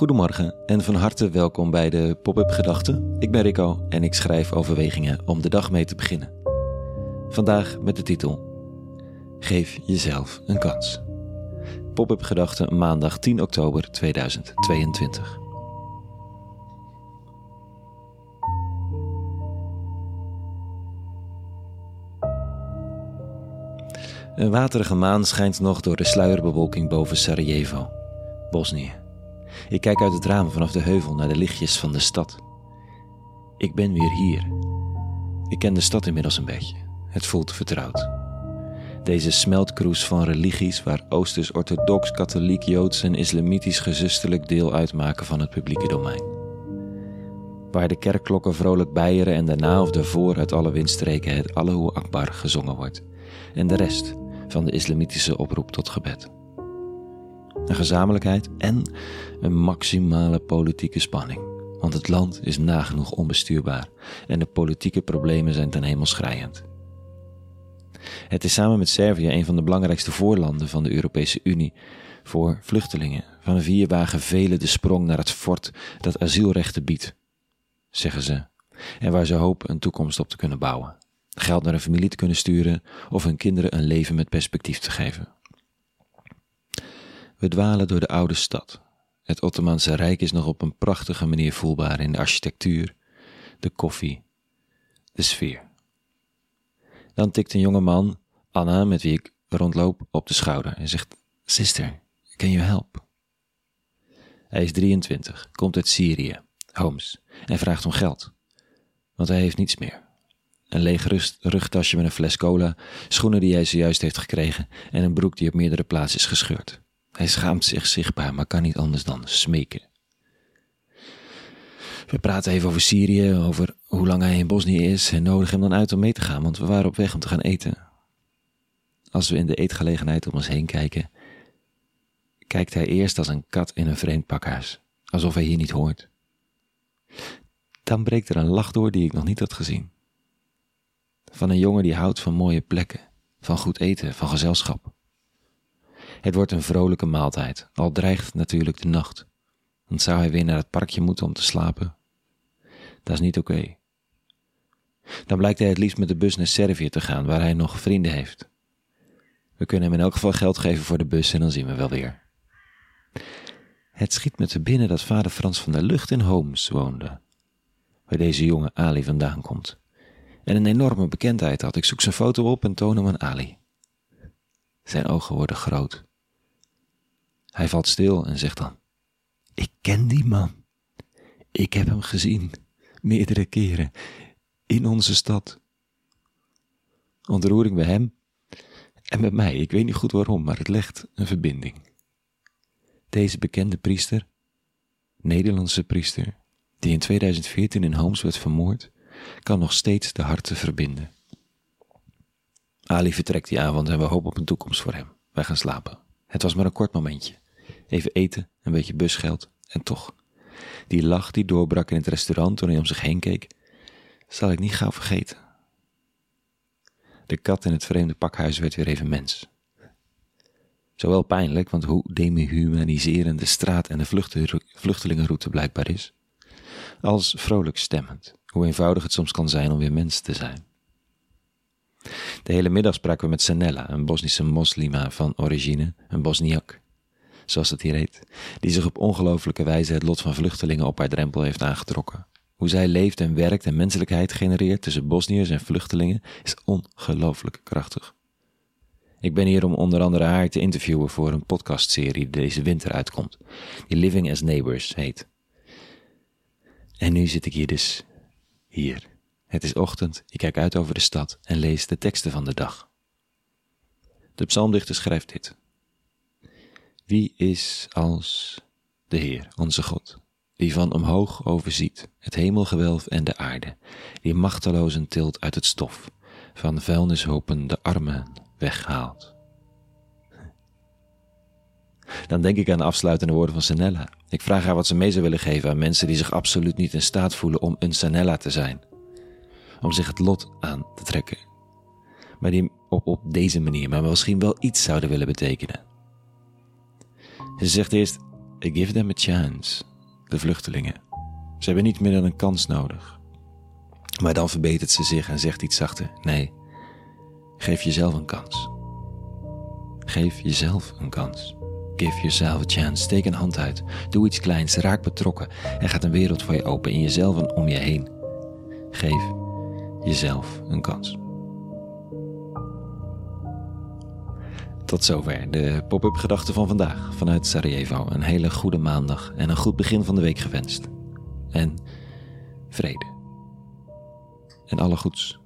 Goedemorgen en van harte welkom bij de Pop-up Gedachten. Ik ben Rico en ik schrijf overwegingen om de dag mee te beginnen. Vandaag met de titel Geef jezelf een kans. Pop-up Gedachten maandag 10 oktober 2022. Een waterige maan schijnt nog door de sluierbewolking boven Sarajevo, Bosnië. Ik kijk uit het raam vanaf de heuvel naar de lichtjes van de stad. Ik ben weer hier. Ik ken de stad inmiddels een beetje. Het voelt vertrouwd. Deze smeltkroes van religies waar Oosters, Orthodox, Katholiek, Joods en Islamitisch gezusterlijk deel uitmaken van het publieke domein. Waar de kerkklokken vrolijk bijeren en daarna of daarvoor uit alle windstreken het Allahu Akbar gezongen wordt. En de rest van de islamitische oproep tot gebed een gezamenlijkheid en een maximale politieke spanning. Want het land is nagenoeg onbestuurbaar en de politieke problemen zijn ten hemel schrijend. Het is samen met Servië een van de belangrijkste voorlanden van de Europese Unie voor vluchtelingen. Van vier wagen velen de sprong naar het fort dat asielrechten biedt, zeggen ze, en waar ze hopen een toekomst op te kunnen bouwen, geld naar een familie te kunnen sturen of hun kinderen een leven met perspectief te geven. We dwalen door de oude stad. Het Ottomaanse Rijk is nog op een prachtige manier voelbaar in de architectuur, de koffie, de sfeer. Dan tikt een jonge man, Anna, met wie ik rondloop, op de schouder en zegt: Sister, can you help? Hij is 23, komt uit Syrië, Homs, en vraagt om geld, want hij heeft niets meer. Een leeg rugtasje met een fles cola, schoenen die hij zojuist heeft gekregen en een broek die op meerdere plaatsen is gescheurd. Hij schaamt zich zichtbaar, maar kan niet anders dan smeken. We praten even over Syrië, over hoe lang hij in Bosnië is en nodigen hem dan uit om mee te gaan, want we waren op weg om te gaan eten. Als we in de eetgelegenheid om ons heen kijken, kijkt hij eerst als een kat in een vreemd pakhuis, alsof hij hier niet hoort. Dan breekt er een lach door die ik nog niet had gezien. Van een jongen die houdt van mooie plekken, van goed eten, van gezelschap. Het wordt een vrolijke maaltijd, al dreigt natuurlijk de nacht. Dan zou hij weer naar het parkje moeten om te slapen. Dat is niet oké. Dan blijkt hij het liefst met de bus naar Servië te gaan, waar hij nog vrienden heeft. We kunnen hem in elk geval geld geven voor de bus en dan zien we wel weer. Het schiet me te binnen dat vader Frans van der Lucht in Holmes woonde, waar deze jonge Ali vandaan komt. En een enorme bekendheid had. Ik zoek zijn foto op en toon hem aan Ali. Zijn ogen worden groot. Hij valt stil en zegt dan: Ik ken die man. Ik heb hem gezien, meerdere keren, in onze stad. Ontroering bij hem en met mij, ik weet niet goed waarom, maar het legt een verbinding. Deze bekende priester, Nederlandse priester, die in 2014 in Homs werd vermoord, kan nog steeds de harten verbinden. Ali vertrekt die avond en we hopen op een toekomst voor hem. Wij gaan slapen. Het was maar een kort momentje. Even eten, een beetje busgeld en toch. Die lach die doorbrak in het restaurant toen hij om zich heen keek, zal ik niet gauw vergeten. De kat in het vreemde pakhuis werd weer even mens. Zowel pijnlijk, want hoe demihumaniserend de straat en de vluchtelingenroute blijkbaar is, als vrolijk stemmend, hoe eenvoudig het soms kan zijn om weer mens te zijn. De hele middag spraken we met Sanella, een Bosnische moslima van origine, een Bosniak, zoals het hier heet, die zich op ongelooflijke wijze het lot van vluchtelingen op haar drempel heeft aangetrokken. Hoe zij leeft en werkt en menselijkheid genereert tussen Bosniërs en vluchtelingen is ongelooflijk krachtig. Ik ben hier om onder andere haar te interviewen voor een podcastserie die deze winter uitkomt, die Living as Neighbors heet. En nu zit ik hier dus, hier. Het is ochtend, ik kijk uit over de stad en lees de teksten van de dag. De psalmdichter schrijft dit. Wie is als de Heer, onze God, die van omhoog overziet het hemelgewelf en de aarde, die machtelozen tilt uit het stof, van vuilnishopen de armen weghaalt. Dan denk ik aan de afsluitende woorden van Sanella. Ik vraag haar wat ze mee zou willen geven aan mensen die zich absoluut niet in staat voelen om een Sanella te zijn. Om zich het lot aan te trekken. Maar die op, op deze manier maar misschien wel iets zouden willen betekenen. Ze zegt eerst, give them a chance. de vluchtelingen. Ze hebben niet meer dan een kans nodig. Maar dan verbetert ze zich en zegt iets zachter: Nee, geef jezelf een kans. Geef jezelf een kans. Give yourself a chance. Steek een hand uit. Doe iets kleins. Raak betrokken. Er gaat een wereld voor je open in jezelf en om je heen. Geef jezelf een kans. Tot zover de pop-up gedachten van vandaag vanuit Sarajevo. Een hele goede maandag en een goed begin van de week gewenst. En vrede. En alle goeds.